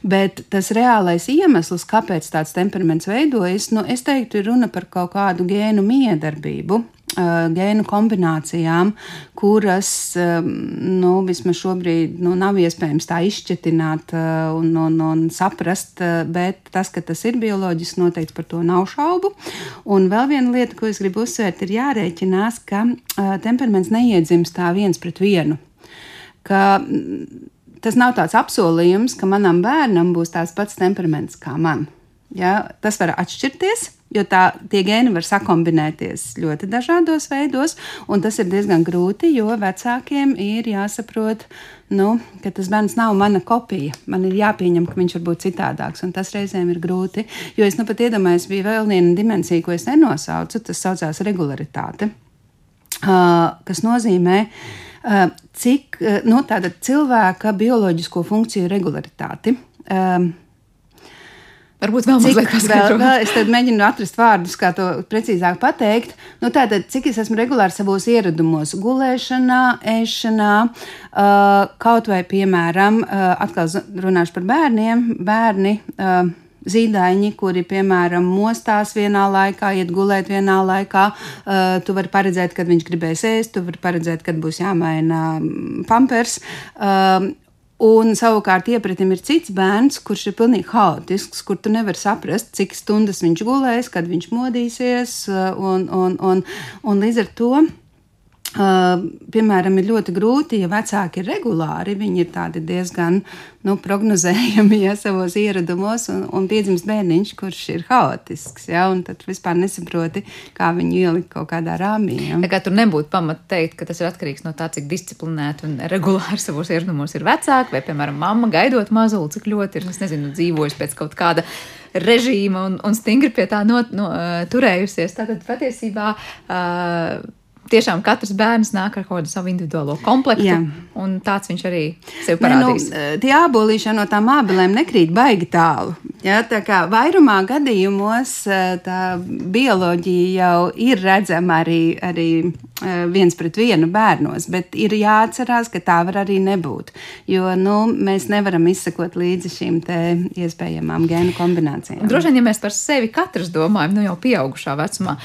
[SPEAKER 6] Bet tas reālais iemesls, kāpēc tāds temperaments veidojas, nu, es teiktu, ir runa par kaut kādu gēnu miedarbību gēnu kombinācijām, kuras nu, vismaz šobrīd nu, nav iespējams tā izšķetināt un, un, un saprast, bet tas, ka tas ir bioloģiski, noteikti par to nav šaubu. Un vēl viena lieta, ko es gribu uzsvērt, ir jārēķinās, ka temperaments neiedzimst tā viens pret vienu. Ka, tas nav tāds apsolījums, ka manam bērnam būs tāds pats temperaments kā man. Ja, tas var atšķirties, jo tā, tie gēni var sakombinēties ļoti dažādos veidos, un tas ir diezgan grūti, jo vecākiem ir jāsaprot, nu, ka tas bērns nav mana kopija. Man ir jāpieņem, ka viņš var būt citādāks, un tas reizēm ir grūti. Jo es nu pat iedomājos, bija vēl viena dimensija, ko es nenosaucu, tas saucās regularitāte, kas nozīmē, cik nu, cilvēka bioloģisko funkciju regularitāti.
[SPEAKER 2] Varbūt vēl mazliet paskaidrot.
[SPEAKER 6] Vēl, es mēģinu atrast vārdus, kā to precīzāk pateikt. Nu, tātad, cik es esmu regulāri savos ieradumos, gulēšanā, ēšanā, uh, kaut vai, piemēram, uh, atkal runāšu par bērniem, bērni. Uh, zīdaiņi, kuri, piemēram, mostās vienā laikā, iet gulēt vienā laikā. Uh, tu vari paredzēt, kad viņš gribēs ēst, tu vari paredzēt, kad būs jāmaina pampers. Uh, Un savukārt iepratim ir cits bērns, kurš ir pilnīgi haotisks, kur tu nevari saprast, cik stundas viņš gulēs, kad viņš modīsies. Un, un, un, un līdz ar to Uh, piemēram, ir ļoti grūti, ja vecāki ir regulāri, viņi ir diezgan nu, prognozējami [LAUGHS] ja, savos ieradumos, un, un piedzimst bērniņš, kurš ir haotisks. Ja, tad vispār nesaproti, kā viņu ielikt kaut kādā rāmī. Ja.
[SPEAKER 2] Tā kā tur nebūtu pamata teikt, ka tas ir atkarīgs no tā, cik disciplinēti un regulāri savos ieradumos ir vecāki, vai, piemēram, mamma gaidot mazuli, cik ļoti ir, nezinu, dzīvojis pēc kaut kāda režīma un, un stingri pie tā not, no, turējusies. Tātad patiesībā. Uh, tiešām katrs bērns nāk ar kādu savu individuālo komplektu, Jā. un tāds viņš arī sev parādīs.
[SPEAKER 6] Ne, nu, tie ābolīši no tām ābelēm nekrīt baigi tālu. Ja, tā kā vairumā gadījumos eh, tā bioloģija jau ir redzama arī, arī eh, viens pret vienu bērnos, bet ir jāatcerās, ka tā var arī nebūt. Jo nu, mēs nevaram izsekot līdzi šīm iespējamām gēnu kombinācijām.
[SPEAKER 2] Droši vien, ja mēs par sevi katrs domājam, nu jau pieaugušā vecumā.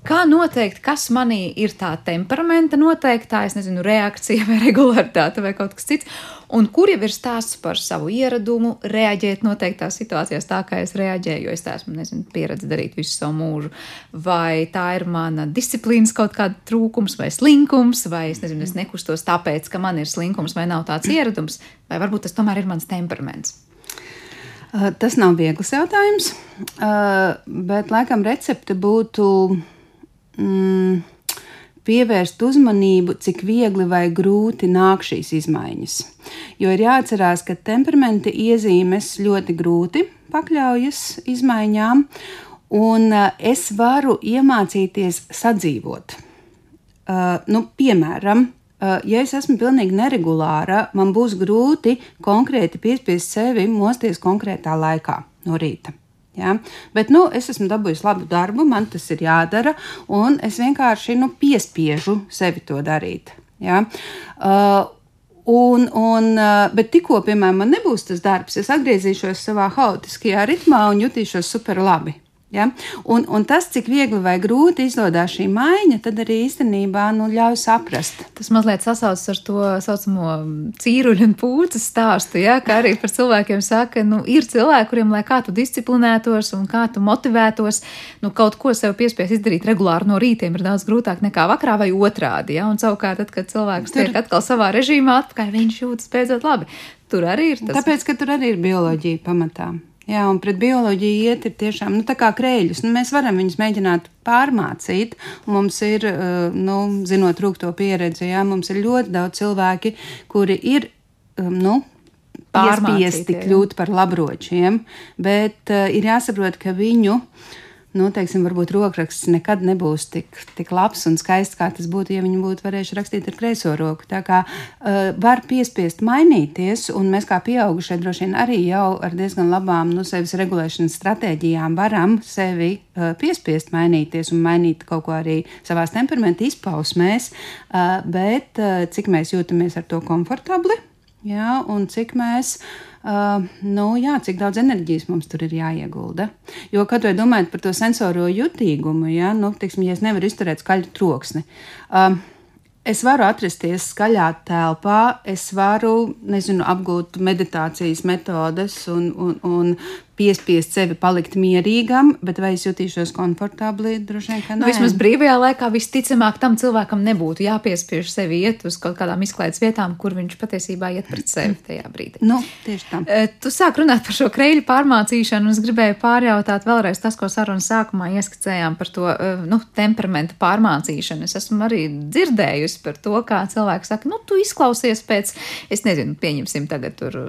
[SPEAKER 2] Kā noteikt, kas manī ir tā temperamenta noteiktā, es nezinu, reakcija vai [LAUGHS] regularitāte vai kaut kas cits, un kur jau ir stāsts par savu ieradumu, reaģēt noteiktās situācijās tā, kā es reaģēju, jo es esmu, nezinu, pieredzi darīt visu savu mūžu, vai tā ir mana disciplīnas kaut kāda trūkums vai slinkums, vai es nezinu, es nekustos tāpēc, ka man ir slinkums vai nav tāds ieradums, vai varbūt tas tomēr ir mans temperaments.
[SPEAKER 6] Tas nav viegls jautājums, bet laikam recepte būtu mm, pievērst uzmanību, cik viegli vai grūti nāk šīs izmaiņas. Jo ir jāatcerās, ka temperamenta iezīmes ļoti grūti pakļaujas izmaiņām, un uh, es varu iemācīties sadzīvot. Uh, nu, piemēram, uh, ja es esmu pilnīgi neregulāra, man būs grūti konkrēti piespiest sevi mosties konkrētā laikā no rīta. Ja? Bet nu, es esmu dabūjis labu darbu, man tas ir jādara, un es vienkārši nu, piespiežu sevi to darīt. Ja? Uh, Un, un, uh, bet tikko, piemēram, man nebūs tas darbs, es atgriezīšos savā haotiskajā ritmā un jutīšos super labi. Ja? Un, un tas, cik viegli vai grūti izdodas šī maiņa, tad arī īstenībā nu, ļauj saprast.
[SPEAKER 2] Tas mazliet sasaucas ar to saucamo cīruļu un pūces stāstu, ja? kā arī par cilvēkiem saka, nu, ir cilvēki, kuriem, lai kā tu disciplinētos un kā tu motivētos, nu, kaut ko sev piespies izdarīt regulāri no rītiem, ir daudz grūtāk nekā vakarā vai otrādi. Ja? Un savukārt, tad, kad cilvēks tur... tiek atkal savā režīmā atpakaļ, viņš jūtas beidzot labi. Tur arī ir tas.
[SPEAKER 6] Tāpēc, ka tur arī ir bioloģija pamatā. Jā, un pret bioloģiju iet ir tiešām nu, tā kā krēļus. Nu, mēs varam viņus mēģināt pārmācīt. Mums ir, eh, nu, zinot rūkto pieredzi, jā, mums ir ļoti daudz cilvēki, kuri ir, um, nu, pārspiesti kļūt par labročiem, bet uh, ir jāsaprot, ka viņu uh, nu, teiksim, varbūt rokraksts nekad nebūs tik, tik labs un skaists, kā tas būtu, ja viņi būtu varējuši rakstīt ar kreiso roku. Tā kā uh, var piespiest mainīties, un mēs kā pieaugušie droši vien arī jau ar diezgan labām nu, sevis regulēšanas stratēģijām varam sevi uh, piespiest mainīties un mainīt kaut ko arī savās temperamenta izpausmēs, uh, bet uh, cik mēs jūtamies ar to komfortabli, jā, un cik mēs Uh, nu, jā, cik daudz enerģijas mums tur ir jāiegulda. Jo, kad vai domājat par to sensoro jutīgumu, ja, nu, tiksim, ja es nevaru izturēt skaļu troksni. Uh, Es varu atrasties skaļā telpā, es varu nezinu, apgūt meditācijas metodes un, un, un piespiest sevi palikt mierīgam, bet vai es jutīšos komfortabli? Droši vien, ka
[SPEAKER 2] nu,
[SPEAKER 6] nē.
[SPEAKER 2] vismaz brīvajā laikā visticamāk tam cilvēkam nebūtu jāpiespiež sevi iet uz kaut kādām izklaides vietām, kur viņš patiesībā iet pret sevi tajā brīdī.
[SPEAKER 6] Nu, tieši tā.
[SPEAKER 2] E, Tu sāk runāt par šo kreļu pārmācīšanu, un es gribēju pārjautāt vēlreiz tas, ko sarunas sākumā ieskicējām par to e, nu, temperamentu pārmācīšanu. Es esmu arī dzirdējusi par to, kā cilvēki saka, nu, tu izklausies pēc, es nezinu, pieņemsim tagad tur e,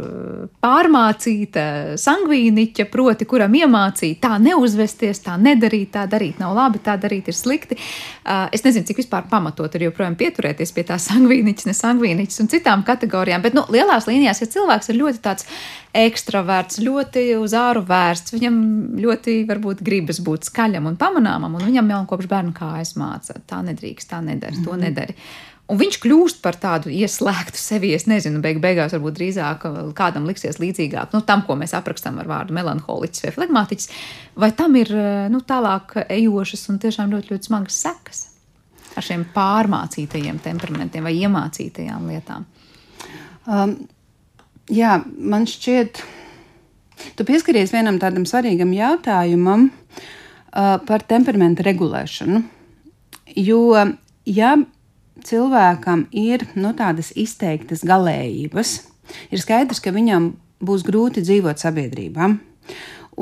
[SPEAKER 2] pārmācīta sangvīniķa, proti, kuram iemācīja tā neuzvesties, tā nedarīt, tā darīt nav labi, tā darīt ir slikti. Uh, Es nezinu, cik vispār pamatot ir joprojām pieturēties pie tā sangvīniķa, ne sangvīniķa un citām kategorijām, bet, nu, lielās līnijās, ja cilvēks ir ļoti tāds ekstraverts, ļoti uz āru vērsts, viņam ļoti varbūt gribas būt skaļam un pamanāmam, un viņam jau kopš bērnu kājas māca, tā nedrīkst, tā nedara, to nedari. Un viņš kļūst par tādu ieslēgtu sevi. Es nezinu, beig beigās varbūt drīzāk kādam liksies līdzīgāk nu, tam, ko mēs aprakstām ar vārdu melanholiķis vai flegmātiķis. Vai tam ir nu, tālāk ejošas un tiešām ļoti, ļoti smagas sekas ar šiem pārmācītajiem temperamentiem vai iemācītajām lietām?
[SPEAKER 6] Um, jā, man šķiet, tu pieskaries vienam tādam svarīgam jautājumam uh, par temperamentu regulēšanu. Jo, ja cilvēkam ir nu, tādas izteiktas galējības, ir skaidrs, ka viņam būs grūti dzīvot sabiedrībā.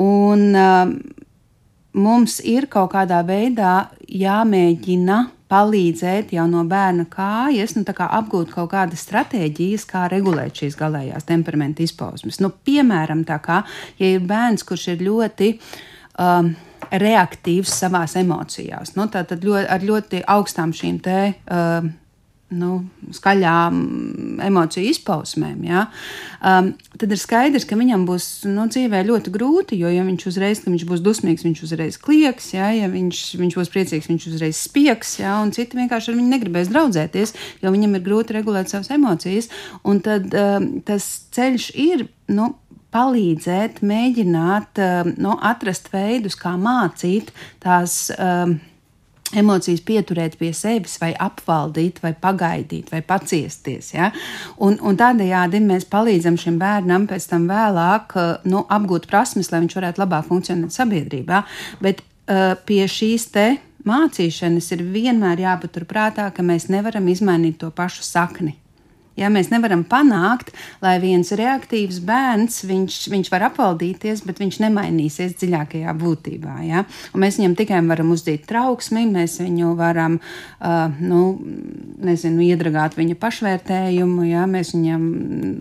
[SPEAKER 6] Un uh, mums ir kaut kādā veidā jāmēģina palīdzēt jau no bērna kājas, nu, kā apgūt kaut kādas stratēģijas, kā regulēt šīs galējās temperamenta izpausmes. Nu, piemēram, tā kā, ja ir bērns, kurš ir ļoti um, reaktīvs savās emocijās, nu, tad ļoti, ar ļoti augstām šīm te. Um, nu, skaļām emociju izpausmēm, ja, um, tad ir skaidrs, ka viņam būs nu, dzīvē ļoti grūti. Jo, ja viņš uzreiz viņš būs dusmīgs, viņš uzreiz klieks, ja, ja viņš, viņš būs priecīgs, viņš uzreiz spiegs, ja, un citi vienkārši ar viņu negribēs draudzēties, jo viņam ir grūti regulēt savas emocijas. Un tad um, tas ceļš ir. Nu, palīdzēt, mēģināt um, nu, atrast veidus, kā mācīt tās um, emocijas pieturēt pie sevis, vai apvaldīt, vai pagaidīt, vai paciesties. Ja? Un, un tādējādi mēs palīdzam šim bērnam pēc tam vēlāk nu, apgūt prasmes, lai viņš varētu labāk funkcionēt sabiedrībā. Bet uh, pie šīs te mācīšanas ir vienmēr jāpaturprātā, ka mēs nevaram izmainīt to pašu sakni. Ja, mēs nevaram panākt, lai viens reaktīvs bērns, viņš, viņš var apvaldīties, bet viņš nemainīsies dziļākajā būtībā. Ja? Un mēs viņam tikai varam uzdīt trauksmi, mēs viņu varam uh, nu, nezinu, iedragāt viņa pašvērtējumu, ja? mēs viņam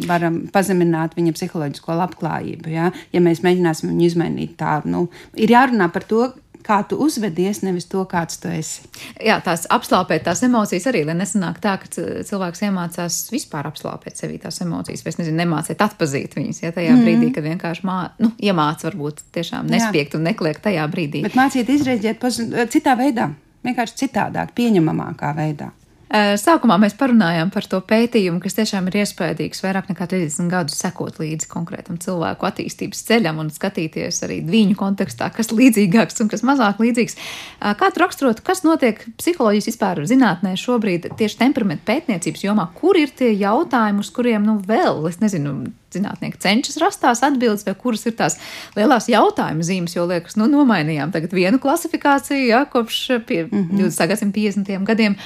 [SPEAKER 6] varam pazemināt viņa psiholoģisko labklājību. Ja, ja mēs mēģināsim viņu izmainīt tā, nu, ir jārunā par to, kā tu uzvedies, nevis to, kāds tu esi.
[SPEAKER 2] Jā, tās apslāpēt tās emocijas arī, lai nesanāk tā, ka cilvēks iemācās vispār apslāpēt sevī tās emocijas, vai nezinu, nemācīt atpazīt viņas, ja tajā mm. brīdī, kad vienkārši mā, nu, iemāc varbūt tiešām nespiegt Jā. un nekliegt tajā brīdī.
[SPEAKER 6] Bet mācīt izrēģēt citā veidā, vienkārši citādāk, pieņemamākā veidā.
[SPEAKER 2] Sākumā mēs parunājām par to pētījumu, kas tiešām ir iespējams vairāk nekā 30 gadus sekot līdzi konkrētam cilvēku attīstības ceļam un skatīties arī viņu kontekstā, kas līdzīgāks un kas mazāk līdzīgs. Kā tu raksturotu, kas notiek psiholoģijas vispār zinātnē šobrīd tieši temperamentu pētniecības jomā, kur ir tie jautājumi, uz kuriem nu vēl, es nezinu, zinātnieki cenšas rast tās atbildes, vai kuras ir tās lielās jautājuma zīmes, jo liekas, nu, nomainījām tagad vienu klasifikāciju, ja, kopš pie, mm -hmm. 20. gadsimta 50. gadiem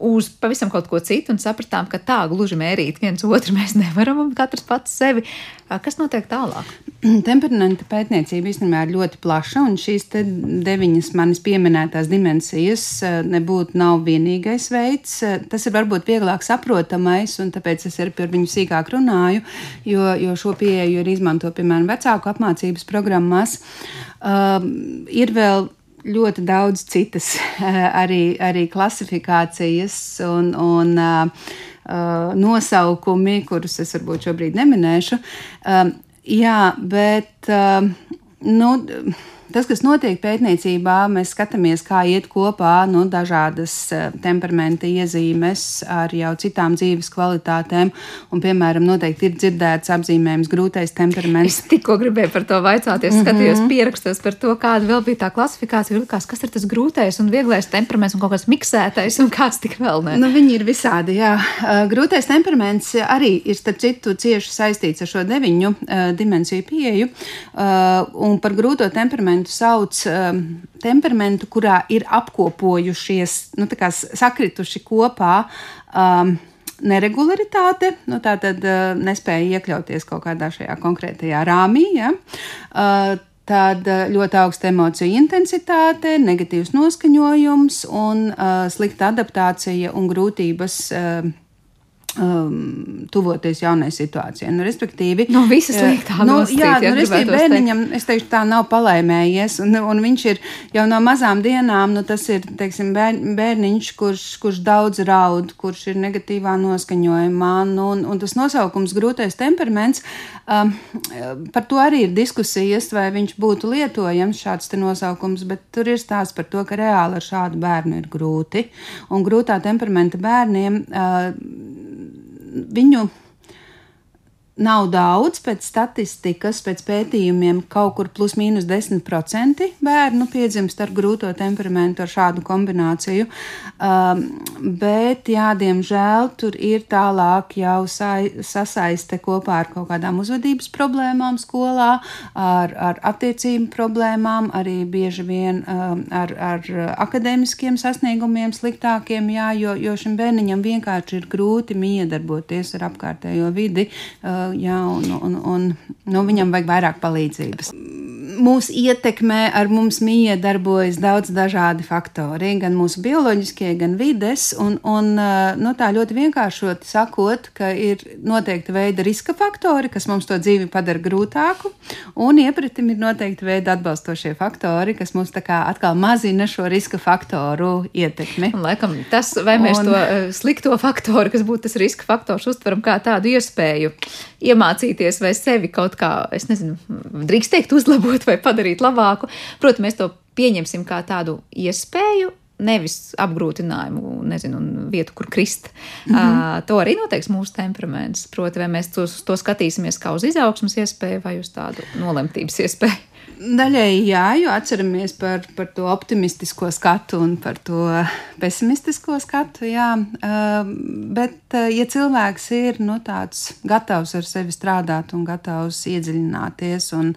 [SPEAKER 2] uz pavisam kaut ko citu un sapratām, ka tā gluži mērīt viens otru mēs nevaram un katrs pats sevi. Kas notiek tālāk? [CLEARS THROAT]
[SPEAKER 6] Temperamenta pētniecība īstenībā ir ļoti plaša, un šīs deviņas manis pieminētās dimensijas nebūtu nav vienīgais veids. Tas ir varbūt vieglāk saprotamais, un tāpēc es arī par viņu sīkāk runāju, jo, jo šo pieeju ir izmanto, piemēram, vecāku apmācības programmās. Uh, ir vēl ļoti daudz citas [LAUGHS] arī, arī klasifikācijas un, un nosaukumi, kurus es varbūt šobrīd neminēšu. Jā, bet nu, tas, kas notiek pētniecībā, mēs skatāmies, kā iet kopā nu, dažādas temperamenta iezīmes ar jau citām dzīves kvalitātēm. Un, piemēram, noteikti ir dzirdēts apzīmējums grūtais temperaments.
[SPEAKER 2] Es tikko gribēju par to vaicāties, mm -hmm. skatījos pierakstos par to, kāda vēl bija tā klasifikācija. Likās, kas ir tas grūtais un vieglais temperaments un kaut kas miksētais un kāds tik vēl ne?
[SPEAKER 6] Nu, viņi ir visādi, jā. Grūtais temperaments arī ir, starp citu, cieši saistīts ar šo deviņu uh, dimensiju pieeju. Un par grūto temperamentu sauc um, temperamentu, kurā ir apkopojušies, nu, sakrituši kopā. Um, Neregularitāte, nu, tā tad uh, nespēja iekļauties kaut kādā šajā konkrētajā rāmī. Ja? Uh, tad ļoti augsta emociju intensitāte, negatīvs noskaņojums un uh, slikta adaptācija un grūtības uh, um, tuvoties jaunai situācijai. Nu, respektīvi,
[SPEAKER 2] no visas lietas
[SPEAKER 6] nu, jā, nu, respektīvi, bērniņam, es teikšu, tā nav palaimējies, un, un viņš ir jau no mazām dienām, nu, tas ir, teiksim, bēr, bērniņš, kurš, kurš daudz raud, kurš ir negatīvā noskaņojumā, nu, un, un tas nosaukums grūtais temperaments, um, par to arī ir diskusijas, vai viņš būtu lietojams šāds te nosaukums, bet tur ir stāsts par to, ka reāli ar šādu bērnu ir grūti, un grūtā temperamenta bērniem uh, viņu nav daudz pēc statistikas, pēc pētījumiem, kaut kur plus mīnus 10% bērnu piedzimst ar grūto temperamentu, ar šādu kombināciju. Um, bet, jā, diemžēl tur ir tālāk jau sai, sasaiste kopā ar kaut kādām uzvedības problēmām skolā, ar, ar attiecību problēmām, arī bieži vien um, ar, ar akadēmiskiem sasniegumiem sliktākiem, jā, jo, jo šim bērniņam vienkārši ir grūti miedarboties ar apkārtējo vidi. Uh, jā, un, un, un nu, viņam vajag vairāk palīdzības. Mūsu ietekmē ar mums mīja darbojas daudz dažādi faktori, gan mūsu bioloģiskie, gan vides. Un, un, nu, tā ļoti vienkāršot sakot, ka ir noteikti veida riska faktori, kas mums to dzīvi padara grūtāku, un iepratim ir noteikti veida atbalstošie faktori, kas mums tā kā atkal mazina šo riska faktoru ietekmi.
[SPEAKER 2] Un, laikam, tas, vai mēs un, to slikto faktoru, kas būtu tas riska faktors, uztveram kā tādu iespēju iemācīties vai sevi kaut kā, es nezinu, drīkst teikt, uzlabot vai padarīt labāku. Protams, mēs to pieņemsim kā tādu iespēju. Nevis apgrūtinājumu, nezinu, vietu, kur krist. Mm -hmm. uh, to arī noteiks mūsu temperaments. Proti, vai mēs to, to skatīsimies kā uz izaugsmas iespēju vai uz tādu nolemtības iespēju.
[SPEAKER 6] Daļēji jā, jo atceramies par, par to optimistisko skatu un par to pesimistisko skatu. Jā. Uh, bet, uh, ja cilvēks ir nu, tāds gatavs ar sevi strādāt un gatavs iedziļināties, un,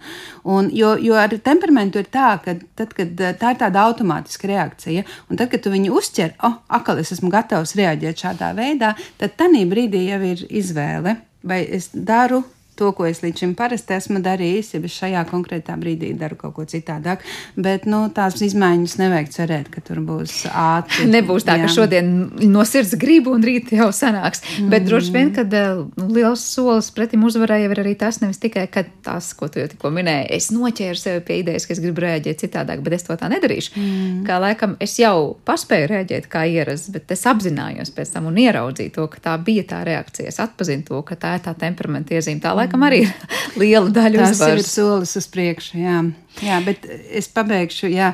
[SPEAKER 6] un, jo, jo ar temperamentu ir tā, ka tad, kad, uh, tā ir tāda automātiska reakcija, un tad, kad tu viņu uztver, oh, akal es esmu gatavs reaģēt šādā veidā, tad tanī brīdī jau ir izvēle. Vai es daru to, ko es līdz šim parasti esmu darījis, ja es šajā konkrētā brīdī daru kaut ko citādāk. Bet nu, tās izmaiņas nevajag cerēt, ka tur būs ātri. [LAUGHS]
[SPEAKER 2] Nebūs tā, jā. ka šodien no sirds gribu un rīt jau sanāks. Mm. Bet droši vien, kad nu, liels solis pretim uzvarai jau ir arī tas, nevis tikai tas, ko tu jau tikko minēji. Es noķēru sevi pie idejas, ka es gribu rēģēt citādāk, bet es to tā nedarīšu. Mm. Kā laikam es jau paspēju rēģēt kā ierasts, bet es apzinājos pēc tam un ieraudzīju to, ka tā bija tā reakcija. Es atpazinu to, ka tā ir tā temperamenta iezīme. Tā laikam arī ir [LAUGHS] liela daļa
[SPEAKER 6] uzvaras. Tas ir solis uz priekšu, jā. Jā, bet es pabeigšu, jā,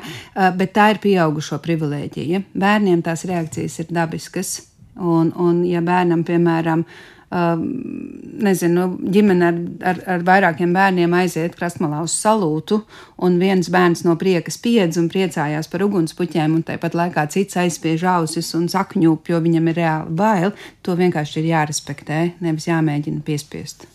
[SPEAKER 6] bet tā ir pieaugušo privilēģija. Bērniem tās reakcijas ir dabiskas, un, un ja bērnam, piemēram, nezinu, ģimene ar, ar, ar vairākiem bērniem aiziet krastmalā uz salūtu, un viens bērns no prieka spiedz un priecājās par ugunspuķiem, un tāpat laikā cits aizspiež ausis un sakņūp, jo viņam ir reāli bail, to vienkārši ir jārespektē, nevis jāmēģina piespiest.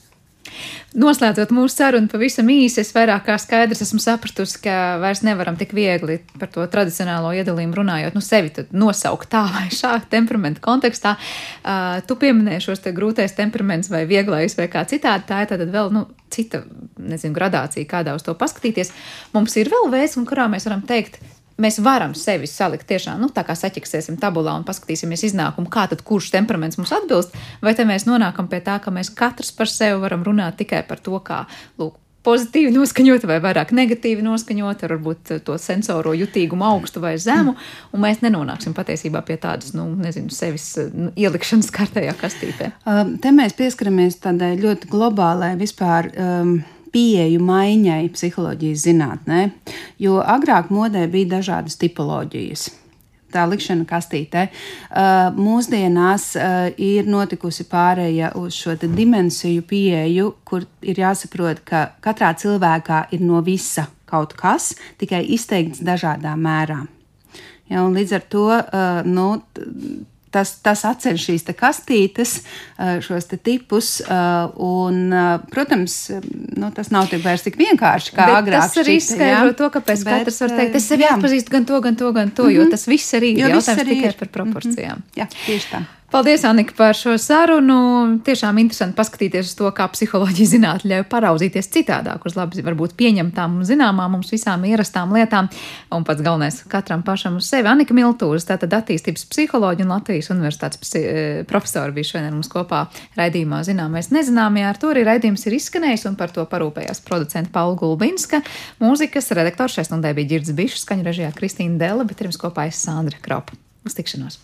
[SPEAKER 2] Noslēdzot mūsu sarunu pavisam īsi, es vairāk kā skaidrs esmu sapratusi, ka vairs nevaram tik viegli par to tradicionālo iedalījumu runājot, nu sevi nosaukt tā vai šā temperamenta kontekstā. Uh, tu pieminēji šos te grūtais temperaments vai vieglais vai kā citādi, tā ir tad vēl, nu, cita, nezinu, gradācija, kādā uz to paskatīties. Mums ir vēl veids, un kurā mēs varam teikt, mēs varam sevi salikt tiešām, nu, tā kā saķeksēsim tabulā un paskatīsimies iznākumu, kā tad kurš temperaments mums atbilst, vai te mēs nonākam pie tā, ka mēs katrs par sevi varam runāt tikai par to, kā, lūk, pozitīvi noskaņota vai vairāk negatīvi noskaņota, ar varbūt to sensoro jutīgumu augstu vai zemu, un mēs nenonāksim patiesībā pie tādas, nu, nezinu, sevis nu, ielikšanas [LAUGHS] kārtējā kastītē.
[SPEAKER 6] Te mēs pieskaramies tādai ļoti globālai vispār. Um, pieeju maiņai psiholoģijas zinātnē, jo agrāk modē bija dažādas tipoloģijas tā likšana kastītē. Mūsdienās ir notikusi pārēja uz šo dimensiju pieeju, kur ir jāsaprot, ka katrā cilvēkā ir no visa kaut kas, tikai izteikts dažādā mērā. Ja, līdz ar to nu, tas, tas atceļ šīs kastītes, šos te tipus. Un, protams, nu, tas nav tik vairs tik vienkārši kā Bet agrāk.
[SPEAKER 2] Tas arī izskaidro to, kāpēc Bet, katrs var teikt, es sevi atpazīstu gan to, gan to, gan to, mm -hmm. jo mhm. tas viss arī ir jautājums arī tikai ir. par proporcijām. Mm
[SPEAKER 6] -hmm. Jā, tieši tā.
[SPEAKER 2] Paldies, Anika, par šo sarunu. Tiešām interesanti paskatīties uz to, kā psiholoģija zinātnē ļauj paraudzīties citādāk uz labi, varbūt pieņemtām un zināmām mums visām ierastām lietām. Un pats galvenais - katram pašam uz sevi. Anika Miltūras, tātad attīstības psiholoģija un Latvijas universitātes e, profesora bija šodien mums kopā raidījumā Zināmais nezināmajā. Ar to arī raidījums ir izskanējis un par to parūpējās producenta Paula Gulbinska. Mūzikas redaktors šai stundai bija Girds Bišs, skaņu režijā Kristīna Dela, bet pirms kopā es Sandra Kropa. Uz tikšanos!